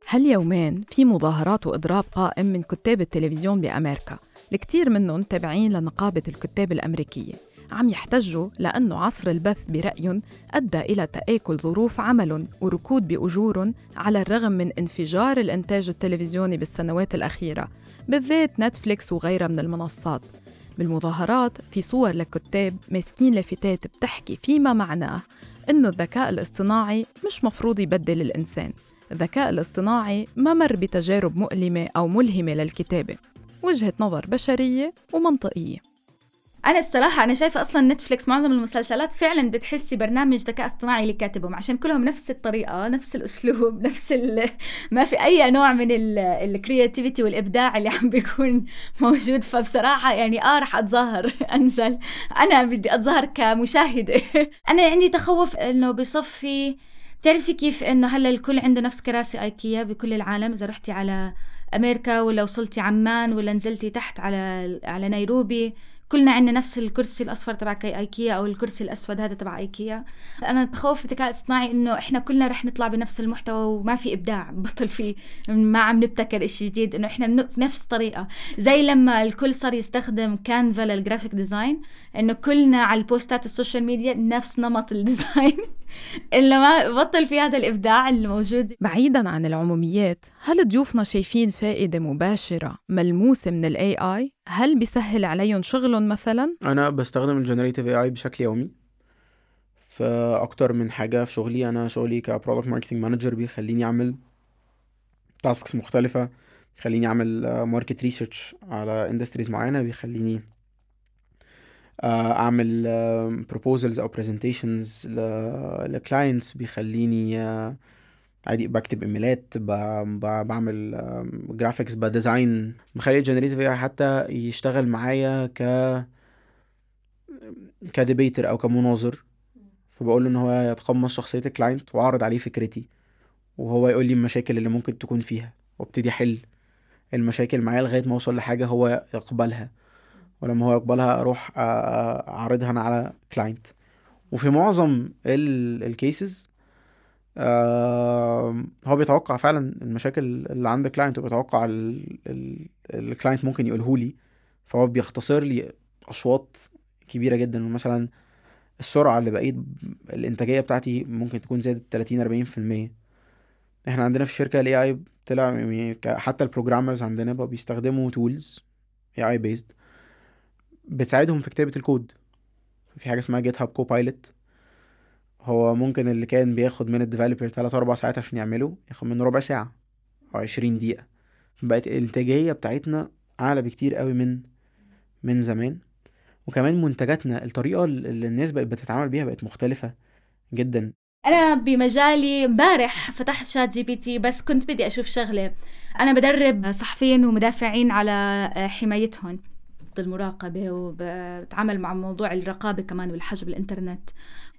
هاليومين في مظاهرات وإضراب قائم من كتاب التلفزيون بأمريكا؟ الكثير منهم تابعين لنقابة الكتاب الأمريكية. عم يحتجوا لأنه عصر البث برأيهم أدى إلى تآكل ظروف عملهم وركود بأجورهم على الرغم من انفجار الإنتاج التلفزيوني بالسنوات الأخيرة بالذات نتفليكس وغيرها من المنصات. بالمظاهرات في صور لكتاب ماسكين لافتات بتحكي فيما معناه إنه الذكاء الاصطناعي مش مفروض يبدل الإنسان. الذكاء الاصطناعي ما مر بتجارب مؤلمة أو ملهمة للكتابة. وجهة نظر بشرية ومنطقية. أنا الصراحة أنا شايفة أصلا نتفليكس معظم المسلسلات فعلا بتحسي برنامج ذكاء اصطناعي اللي كاتبهم عشان كلهم نفس الطريقة نفس الأسلوب [LAUGHS] نفس ال... ما في أي نوع من ال creativity والإبداع اللي عم بيكون [LAUGHS] موجود. فبصراحة يعني آه رح أتظاهر [LAUGHS] أنزل. أنا بدي أتظاهر كمشاهدة. أنا عندي تخوف إنه بصفي بتعرفي كيف إنه هلأ الكل عنده نفس كراسي آيكيا بكل العالم؟ إذا رحتي على أمريكا ولا وصلتي عمان ولا نزلتي تحت على على نيروبي كلنا عندنا نفس الكرسي الأصفر تبع إيكيا أو الكرسي الأسود هذا تبع إيكيا. أنا بخوف الذكاء الاصطناعي إنه إحنا كلنا رح نطلع بنفس المحتوى وما في إبداع [LAUGHS] بطل في ما عم نبتكر إشي جديد إنه إحنا نفس طريقة. زي لما الكل صار يستخدم Canva لل graphic design إنه كلنا على البوستات ال social media نفس نمط ال design [LAUGHS] إلا ما بطل في هذا الإبداع الموجود. بعيدا عن العموميات هل ضيوفنا شايفين فائدة مباشرة ملموسة من ال AI هل بيسهل عليهم شغلهم مثلا؟ أنا بستخدم ال generative AI بشكل يومي. فأكتر من حاجة في شغلي أنا شغلي ك product marketing manager بيخليني أعمل tasks مختلفة بيخليني أعمل market research على industries معينة بيخليني آه، أعمل proposals أو presentations ل clients بيخليني آه، عادي بكتب emailات بعمل graphics ب design بخلي ال generative حتى يشتغل معايا ك debater أو كمناظر. فبقول له إن هو يتقمص شخصية ال client وأعرض عليه فكرتي وهو يقول لي المشاكل اللي ممكن تكون فيها وابتدي أحل المشاكل معاه لغاية ما أوصل لحاجة هو يقبلها. ولما هو يقبلها أروح أعرضها أنا على client وفي معظم ال cases هو بيتوقع فعلا المشاكل اللي عند ال client وبيتوقع ال client ممكن يقوله لي. فهو بيختصر لي أشواط كبيرة جدا. مثلا السرعة اللي بقيت الإنتاجية بتاعتي ممكن تكون زادت 30 40% إحنا عندنا في الشركة ال AI طلع يعني حتى ال programmers عندنا بقوا بيستخدموا tools AI بيزد بتساعدهم في كتابة الكود في حاجة اسمها GitHub Copilot هو ممكن اللي كان بياخد من ال developer تلات أربع ساعات عشان يعمله ياخد منه ربع ساعة أو عشرين دقيقة. بقت الإنتاجية بتاعتنا أعلى بكتير قوي من من زمان. وكمان منتجاتنا الطريقة اللي الناس بقت بتتعامل بيها بقت مختلفة جدا. أنا بمجالي امبارح فتحت ChatGPT بس كنت بدي أشوف شغلة. أنا بدرب صحفيين ومدافعين على حمايتهم. المراقبة وبتعامل مع موضوع الرقابة كمان والحجب الإنترنت.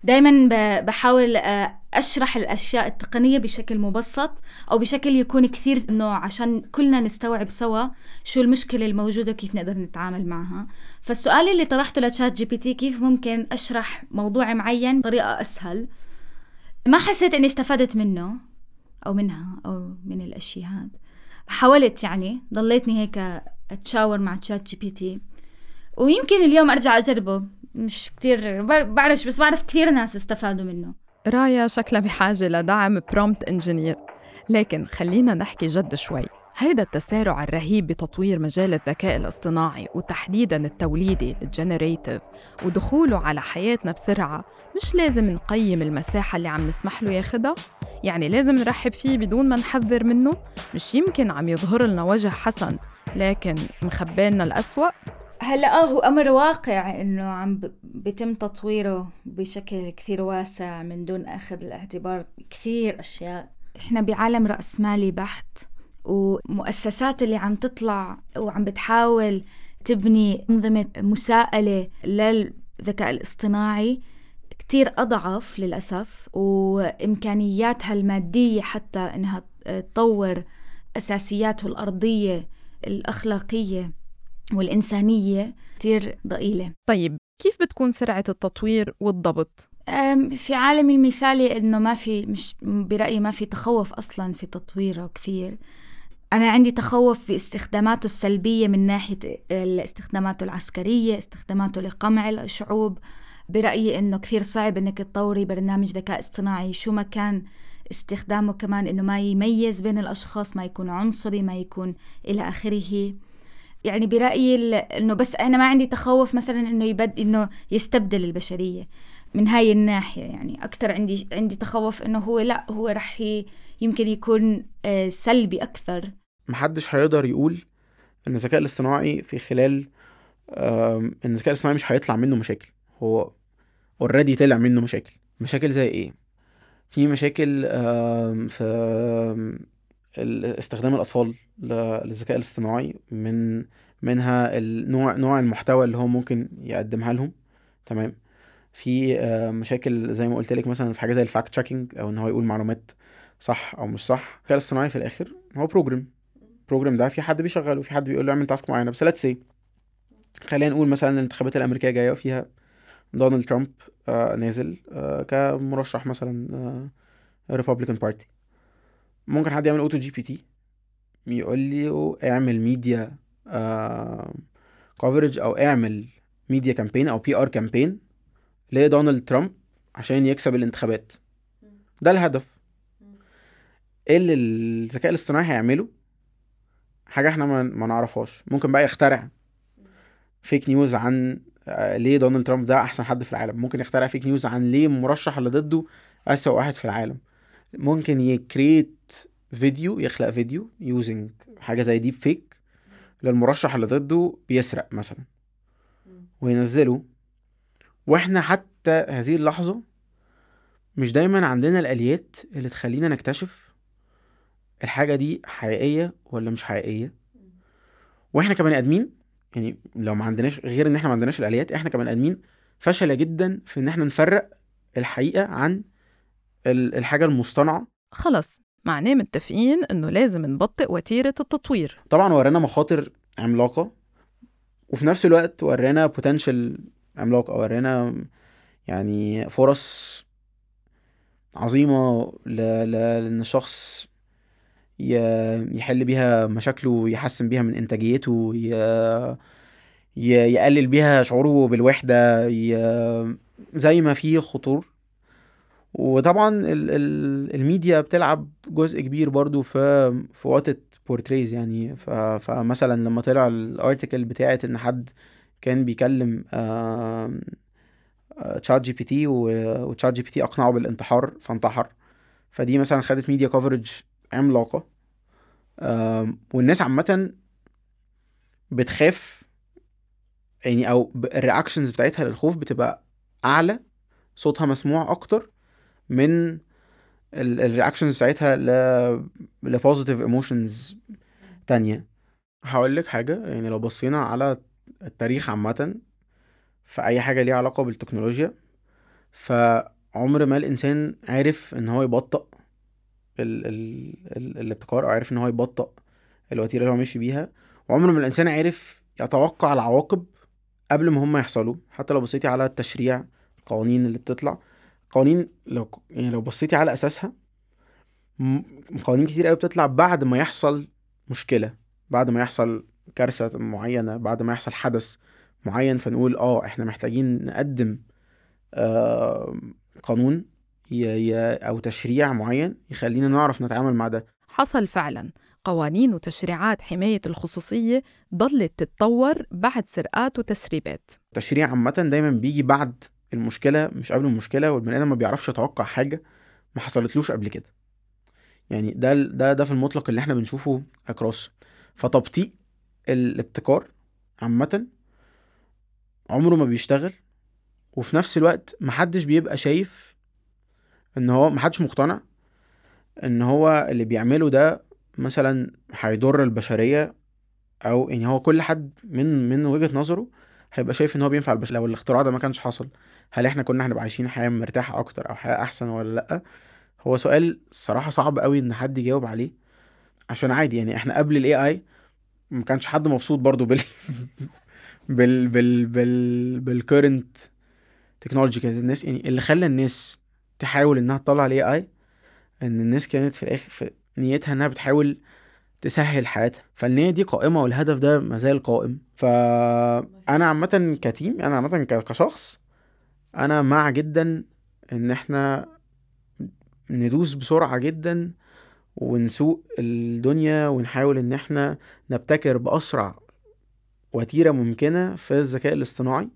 دايما بحاول آه، أشرح الأشياء التقنية بشكل مبسط أو بشكل يكون كثير إنه عشان كلنا نستوعب سوا شو المشكلة الموجودة وكيف نقدر نتعامل معها. فالسؤال اللي طرحته ل ChatGPT كيف ممكن أشرح موضوع معين بطريقة أسهل؟ ما حسيت إني استفدت منه أو منها أو من الأشياء هاد. حاولت يعني ضليتني هيك أتشاور مع ChatGPT. ويمكن اليوم أرجع أجربه. مش كتير بعرفش بس بعرف كثير ناس استفادوا منه. رايا شكلها بحاجة لدعم prompt engineer لكن خلينا نحكي جد شوي. هيدا التسارع الرهيب بتطوير مجال الذكاء الاصطناعي وتحديدا التوليدي ال generative ودخوله على حياتنا بسرعة مش لازم نقيم المساحة اللي عم نسمح له ياخدها؟ يعني لازم نرحب فيه بدون ما نحذر منه؟ مش يمكن عم يظهر لنا وجه حسن لكن مخبينا الأسوأ؟ هلا آه هو أمر واقع إنه عم بيتم تطويره بشكل كثير واسع من دون أخذ الاعتبار كثير أشياء. إحنا بعالم راسمالي بحت ومؤسسات اللي عم تطلع وعم بتحاول تبني أنظمة مساءلة للذكاء الاصطناعي كتير أضعف للأسف وإمكانياتها المادية حتى إنها تطور أساسياته الأرضية الأخلاقية والإنسانية كتير ضئيلة. طيب كيف بتكون سرعة التطوير والضبط؟ في عالمي المثالي إنه ما في مش برأيي ما في تخوف أصلا في تطويره كثير. أنا عندي تخوف باستخداماته السلبية من ناحية استخداماته العسكرية استخداماته لقمع الشعوب. برأيي إنه كثير صعب إنك تطوري برنامج ذكاء اصطناعي. شو ما كان استخدامه كمان إنه ما يميز بين الأشخاص ما يكون عنصري ما يكون إلى آخره. يعني برأيي إنه بس أنا ما عندي تخوف مثلا إنه يبد إنه يستبدل البشرية من هاي الناحية. يعني أكثر عندي عندي تخوف إنه هو لأ هو رح يمكن يكون آه، سلبي أكثر. محدش هيقدر يقول إن الذكاء الاصطناعي في خلال إن الذكاء الاصطناعي مش هيطلع منه مشاكل. هو اوريدي طلع منه مشاكل. مشاكل زي إيه؟ في مشاكل في استخدام الأطفال للذكاء الاصطناعي من منها النوع نوع المحتوى اللي هو ممكن يقدمها لهم. تمام؟ في مشاكل زي ما قلت لك مثلا في حاجة زي ال fact checking أو إن هو يقول معلومات صح أو مش صح. الذكاء الاصطناعي في الآخر هو program ال program ده في حد بيشغله في حد بيقول له اعمل task معينة. بس let's say خلينا نقول مثلا الانتخابات الأمريكية جاية وفيها دونالد ترامب آه نازل آه كمرشح مثلا آه Republican Party ممكن حد يعمل AutoGPT يقول لي اعمل ميديا coverage أو اعمل media campaign أو PR campaign لدونالد ترامب عشان يكسب الانتخابات. ده الهدف. إيه اللي الذكاء الاصطناعي هيعمله؟ حاجة إحنا ما نعرفهاش. ممكن بقى يخترع fake news عن آه، ليه دونالد ترامب ده أحسن حد في العالم. ممكن يخترع fake news عن ليه المرشح اللي ضده أسوأ واحد في العالم. ممكن ي create فيديو يخلق فيديو using حاجة زي ديب فيك للمرشح اللي ضده بيسرق مثلا. وينزله. وإحنا حتى هذه اللحظة مش دايما عندنا الآليات اللي تخلينا نكتشف الحاجة دي حقيقية ولا مش حقيقية. وإحنا كبني آدمين يعني لو ما عندناش غير إن إحنا ما عندناش الآليات إحنا كبني آدمين فشلة جدا في إن إحنا نفرق الحقيقة عن الحاجة المصطنعة. خلص معناه متفقين إنه لازم نبطئ وتيرة التطوير. طبعا ورانا مخاطر عملاقة وفي نفس الوقت ورانا بوتنشال عملاقة ورانا يعني فرص عظيمة لإن الشخص يحل بيها مشاكله ويحسن بيها من إنتاجيته يقلل بيها شعوره بالوحدة زي ما في خطور وطبعا ال ال الميديا بتلعب جزء كبير برضو في في وقت portrays يعني. فمثلا لما طلع ال article بتاعت إن حد كان بيكلم تشات جي بي تي وتشات جي بي تي أقنعه بالانتحار فانتحر. فدي مثلا خدت media coverage عملاقة. والناس عامة بتخاف يعني أو ال reactions بتاعتها للخوف بتبقى أعلى صوتها مسموع أكتر. من ال reactions بتاعتها ل ل positive emotions تانية. هقول لك حاجة يعني لو بصينا على التاريخ عامة في أي حاجة ليها علاقة بالتكنولوجيا فعمر ما الإنسان عرف إن هو يبطأ ال ال ال الابتكار أو عرف إن هو يبطأ الوتيرة اللي هو ماشي بيها وعمر ما الإنسان عرف يتوقع العواقب قبل ما هم يحصلوا. حتى لو بصيتي على التشريع القوانين اللي بتطلع قوانين لو يعني لو بصيتي على أساسها قوانين كتير قوي بتطلع بعد ما يحصل مشكلة بعد ما يحصل كارثة معينة بعد ما يحصل حدث معين فنقول آه إحنا محتاجين نقدم آه قانون أو تشريع معين يخلينا نعرف نتعامل مع ده. حصل فعلا. قوانين وتشريعات حماية الخصوصية ضلت تتطور بعد سرقات وتسريبات. التشريع عامة دايما بيجي بعد المشكلة مش قبل المشكلة والبني آدم ما بيعرفش يتوقع حاجة ما حصلتلوش قبل كده. يعني ده ده ده في المطلق اللي إحنا بنشوفه اكروس فتبطيء الابتكار عامة عمره ما بيشتغل وفي نفس الوقت محدش بيبقى شايف إن هو محدش مقتنع إن هو اللي بيعمله ده مثلا هيضر البشرية أو يعني هو كل حد من من وجهة نظره هيبقى شايف إن هو بينفع البشرية لو الاختراع ده ما كانش حصل هل إحنا كنا هنبقى عايشين حياة مرتاحة أكتر أو حياة أحسن ولا لأ؟ هو سؤال الصراحة صعب قوي إن حد يجاوب عليه. عشان عادي يعني إحنا قبل ال AI ما كانش حد مبسوط برضو [LAUGHS] بال بال بال بال بال current technology كانت الناس يعني اللي خلى الناس تحاول إنها تطلع ال AI إن الناس كانت في الآخر في نيتها إنها بتحاول تسهل حياتها. فالنية دي قائمة والهدف ده مازال قائم. فأنا عامة ك team أنا عامة كشخص أنا مع جدا إن إحنا ندوس بسرعة جدا ونسوق الدنيا ونحاول إن إحنا نبتكر بأسرع وتيرة ممكنة في الذكاء الاصطناعي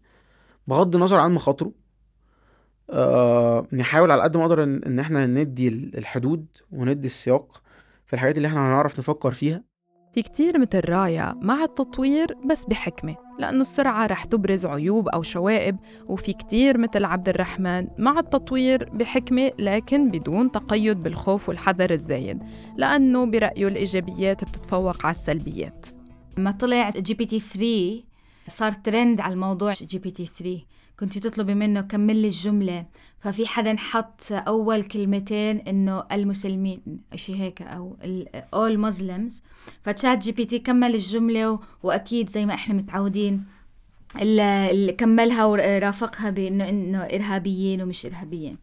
بغض النظر عن مخاطره. آه نحاول على قد ما نقدر إن إن إحنا ندي الحدود وندي السياق. في الحاجات اللي إحنا هنعرف نفكر فيها. في كتير مثل رايا مع التطوير بس بحكمة لأنه السرعة رح تبرز عيوب أو شوائب وفي كتير مثل عبد الرحمن مع التطوير بحكمة لكن بدون تقيد بالخوف والحذر الزايد لأنه برأيه الإيجابيات بتتفوق على السلبيات. لما طلع GPT 3 صار ترند على الموضوع GPT 3 كنت تطلبي منه كمل لي الجملة. ففي حدا حط أول كلمتين إنه المسلمين شيء هيك أو all Muslims. ف ChatGPT كمل الجملة وأكيد زي ما إحنا متعودين اللي كملها ورافقها بإنه إنه إرهابيين ومش إرهابيين.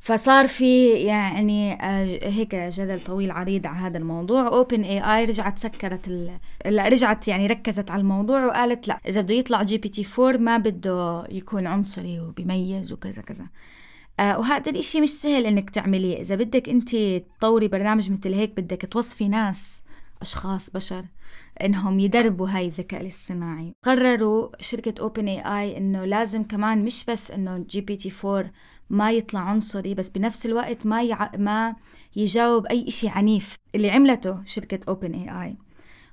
فصار في يعني آه، هيك جدل طويل عريض على هذا الموضوع. OpenAI رجعت سكرت ال... رجعت يعني ركزت على الموضوع وقالت لا إذا بده يطلع GPT 4 ما بده يكون عنصري وبيميز وكذا كذا. آه وهذا الإشي مش سهل إنك تعمليه. إذا بدك أنت تطوري برنامج مثل هيك بدك توصفي ناس أشخاص بشر إنهم يدربوا هاي الذكاء الاصطناعي. قرروا شركة OpenAI إنه لازم كمان مش بس إنه GPT 4 ما يطلع عنصري بس بنفس الوقت ما يع... ما يجاوب أي إشي عنيف اللي عملته شركة OpenAI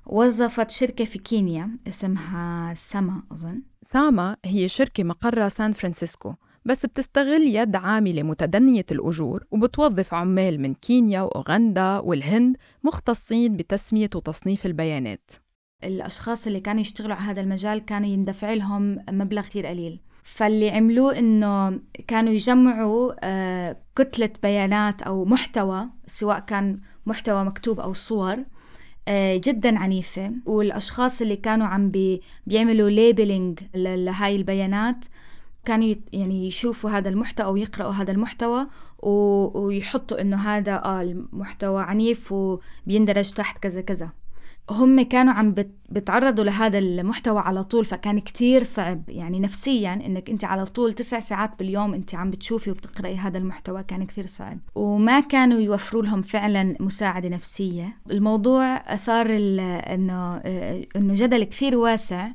وظفت شركة في كينيا اسمها سما أظن. ساما هي شركة مقرها سان فرانسيسكو. بس بتستغل يد عاملة متدنية الأجور وبتوظف عمال من كينيا وأوغندا والهند مختصين بتسمية وتصنيف البيانات. الأشخاص اللي كانوا يشتغلوا على هذا المجال كانوا يندفع لهم مبلغ كتير قليل. فاللي عملوه إنه كانوا يجمعوا آه، كتلة بيانات أو محتوى سواء كان محتوى مكتوب أو صور آه، جدا عنيفة. والأشخاص اللي كانوا عم بي بيعملوا labeling لهاي البيانات كانوا يعني يشوفوا هذا المحتوى أو يقرأوا هذا المحتوى ويحطوا إنه هذا آه المحتوى عنيف وبيندرج تحت كذا كذا. هم كانوا عم بت- بتعرضوا لهذا المحتوى على طول فكان كتير صعب. يعني نفسيا إنك أنت على طول تسع ساعات باليوم أنت عم بتشوفي وبتقرأي هذا المحتوى كان كتير صعب. وما كانوا يوفروا لهم فعلا مساعدة نفسية. الموضوع أثار ال- إنه إنه جدل كثير واسع.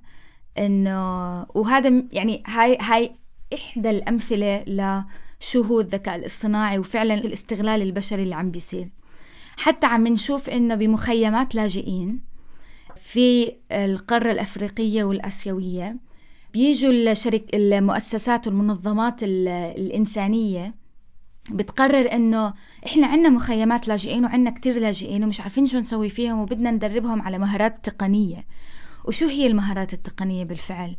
إنه وهذا يعني هاي هاي إحدى الأمثلة لشو هو الذكاء الاصطناعي وفعلا الاستغلال البشري اللي عم بيصير. حتى عم نشوف إنه بمخيمات لاجئين في القارة الأفريقية والآسيوية بيجوا الشرك المؤسسات والمنظمات ال- الإنسانية بتقرر إنه إحنا عنا مخيمات لاجئين وعنا كتير لاجئين ومش عارفين شو نسوي فيهم وبدنا ندربهم على مهارات تقنية. وشو هي المهارات التقنية بالفعل؟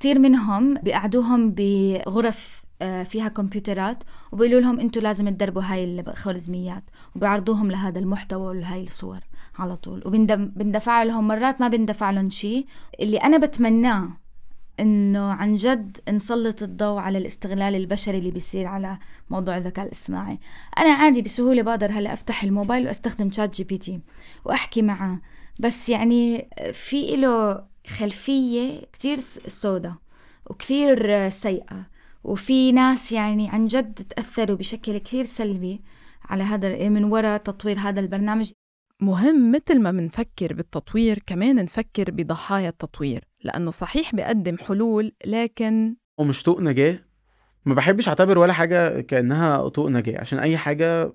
كثير منهم بيقعدوهم بغرف آه، فيها كمبيوترات وبيقولوا لهم أنتوا لازم تدربوا هاي الخوارزميات وبيعرضوهم لهذا المحتوى ولهاي الصور على طول. وبندفع لهم مرات ما بندفع لهم شيء اللي أنا بتمناه إنه عن جد نسلط الضوء على الاستغلال البشري اللي بيصير على موضوع الذكاء الاصطناعي. أنا عادي بسهولة بقدر هلأ أفتح الموبايل وأستخدم ChatGPT وأحكي معه بس يعني في له خلفية كتير سودة وكثير سيئة. وفي ناس يعني عن جد تأثروا بشكل كثير سلبي على هذا من وراء تطوير هذا البرنامج. مهم مثل ما منفكر بالتطوير كمان نفكر بضحايا التطوير لأنه صحيح بيقدم حلول لكن ومش طوق نجاة. ما بحبش أعتبر ولا حاجة كأنها طوق نجاة عشان أي حاجة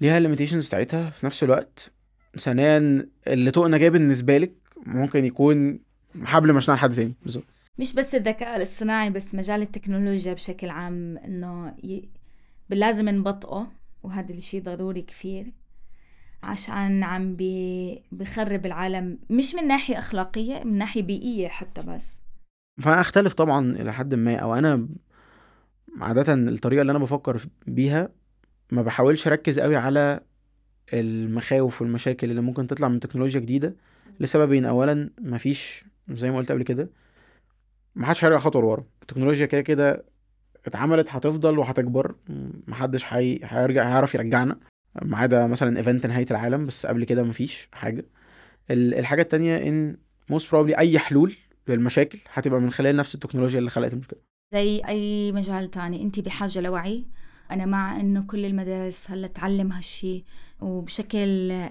ليها ال limitations بتاعتها في نفس الوقت. ثانيا اللي طوق نجاة بالنسبة لك ممكن يكون حبل مشنقة لحد تاني. بالظبط. مش بس الذكاء الاصطناعي بس مجال التكنولوجيا بشكل عام إنه ي... لازم نبطئه وهذا الشيء ضروري كثير عشان عم بي... بخرب العالم مش من ناحية أخلاقية من ناحية بيئية حتى بس. فأنا أختلف طبعا إلى حد ما أو أنا عادة الطريقة اللي أنا بفكر بيها ما بحاولش أركز قوي على المخاوف والمشاكل اللي ممكن تطلع من تكنولوجيا جديدة لسببين. أولا مفيش زي ما قلت قبل كده محدش هيرجع خطوة لورا. التكنولوجيا كده كده اتعملت هتفضل وهتكبر. محدش حي... هيرجع هيعرف يرجعنا ما عدا مثلا ايفنت نهاية العالم بس قبل كده مفيش حاجة. الحاجة التانية إن most probably أي حلول للمشاكل هتبقى من خلال نفس التكنولوجيا اللي خلقت المشكلة. زي أي مجال تاني. أنت بحاجة لوعي؟ أنا مع إنه كل المدارس هلأ تعلم هالشي وبشكل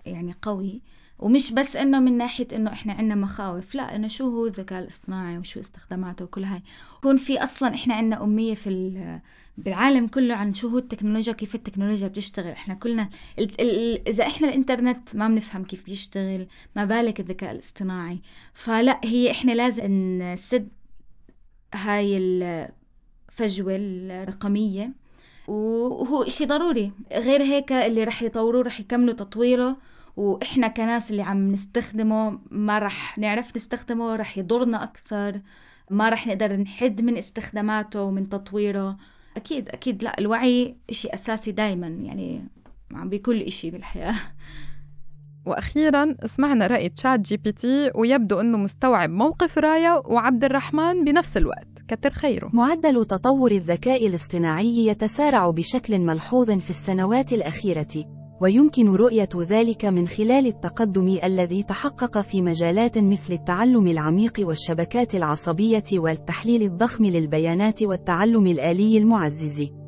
يعني قوي ومش بس إنه من ناحية إنه إحنا عندنا مخاوف لأ إنه شو هو الذكاء الاصطناعي وشو استخداماته وكل هاي. يكون في أصلا إحنا عندنا أمية في بالعالم كله عن شو هو التكنولوجيا وكيف التكنولوجيا بتشتغل. إحنا كلنا ال ال إذا إحنا الإنترنت ما بنفهم كيف بيشتغل ما بالك الذكاء الاصطناعي. فلأ هي إحنا لازم نسد هاي الفجوه الرقمية. وهو شيء ضروري. غير هيك اللي رح يطوروه رح يكملوا تطويره وإحنا كناس اللي عم نستخدمه ما رح نعرف نستخدمه رح يضرنا أكثر ما رح نقدر نحد من استخداماته ومن تطويره. أكيد أكيد لا الوعي إشي أساسي دايما يعني عم بكل إشي بالحياة. وأخيرا سمعنا رأي ChatGPT ويبدو أنه مستوعب موقف رايا وعبد الرحمن بنفس الوقت كتر خيره معدل تطور الذكاء الاصطناعي يتسارع بشكل ملحوظ في السنوات الأخيرة ويمكن رؤية ذلك من خلال التقدم الذي تحقق في مجالات مثل التعلم العميق والشبكات العصبية والتحليل الضخم للبيانات والتعلم الآلي المعزز.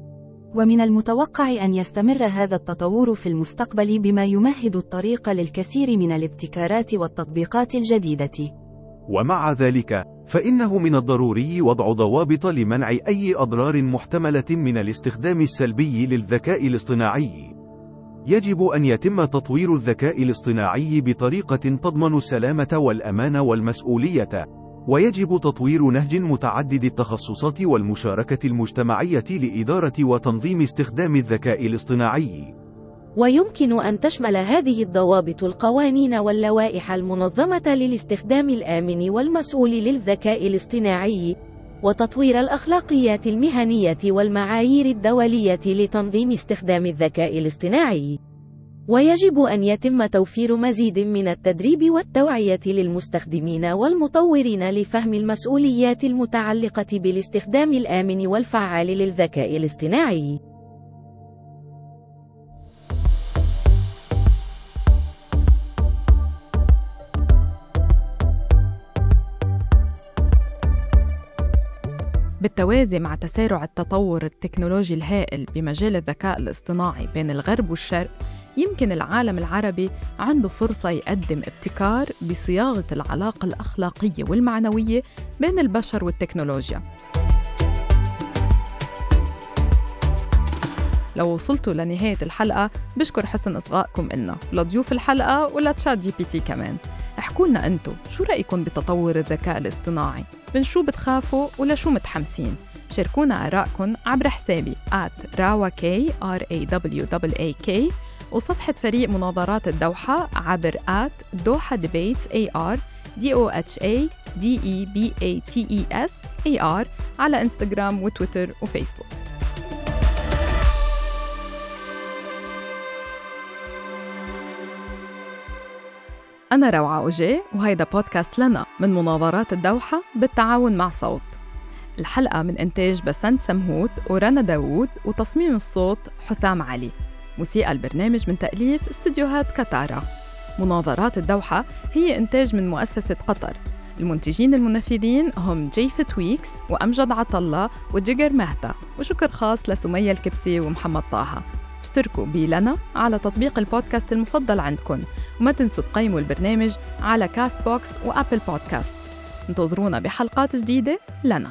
ومن المتوقع أن يستمر هذا التطور في المستقبل بما يمهد الطريق للكثير من الابتكارات والتطبيقات الجديدة. ومع ذلك، فإنه من الضروري وضع ضوابط لمنع أي أضرار محتملة من الاستخدام السلبي للذكاء الاصطناعي. يجب أن يتم تطوير الذكاء الاصطناعي بطريقة تضمن السلامة والأمان والمسؤولية، ويجب تطوير نهج متعدد التخصصات والمشاركة المجتمعية لإدارة وتنظيم استخدام الذكاء الاصطناعي. ويمكن أن تشمل هذه الضوابط القوانين واللوائح المنظمة للاستخدام الآمن والمسؤول للذكاء الاصطناعي، وتطوير الأخلاقيات المهنية والمعايير الدولية لتنظيم استخدام الذكاء الاصطناعي. ويجب أن يتم توفير مزيد من التدريب والتوعية للمستخدمين والمطورين لفهم المسؤوليات المتعلقة بالاستخدام الآمن والفعال للذكاء الاصطناعي. بالتوازي مع تسارع التطور التكنولوجي الهائل بمجال الذكاء الاصطناعي بين الغرب والشرق يمكن العالم العربي عنده فرصة يقدم ابتكار بصياغة العلاقة الأخلاقية والمعنوية بين البشر والتكنولوجيا. لو وصلتوا لنهاية الحلقة بشكر حسن إصغائكم إلنا. لضيوف الحلقة ول ChatGPT كمان. احكوا لنا أنتم شو رأيكم بتطور الذكاء الاصطناعي؟ من شو بتخافوا ولا شو متحمسين؟ شاركونا آراءكم عبر حسابي at rawak r a w a k وصفحة فريق مناظرات الدوحة عبر at دوحة debates a r d o h a d e b a t e s a على انستغرام وتويتر وفيسبوك. أنا روعة أوجي وهيدا بودكاست لنا من مناظرات الدوحة بالتعاون مع صوت. الحلقة من إنتاج بسنت سمهوت ورنا داوود وتصميم الصوت حسام علي. موسيقى البرنامج من تأليف استوديوهات كتارا مناظرات الدوحة هي إنتاج من مؤسسة قطر. المنتجين المنفذين هم جيفت ويكس وأمجد عطالله وجيجر مهتا. وشكر خاص لسمية الكبسي ومحمد طه. اشتركوا بلنا على تطبيق البودكاست المفضل عندكم وما تنسوا تقيموا البرنامج على Castbox و Apple Podcasts انتظرونا بحلقات جديدة لنا.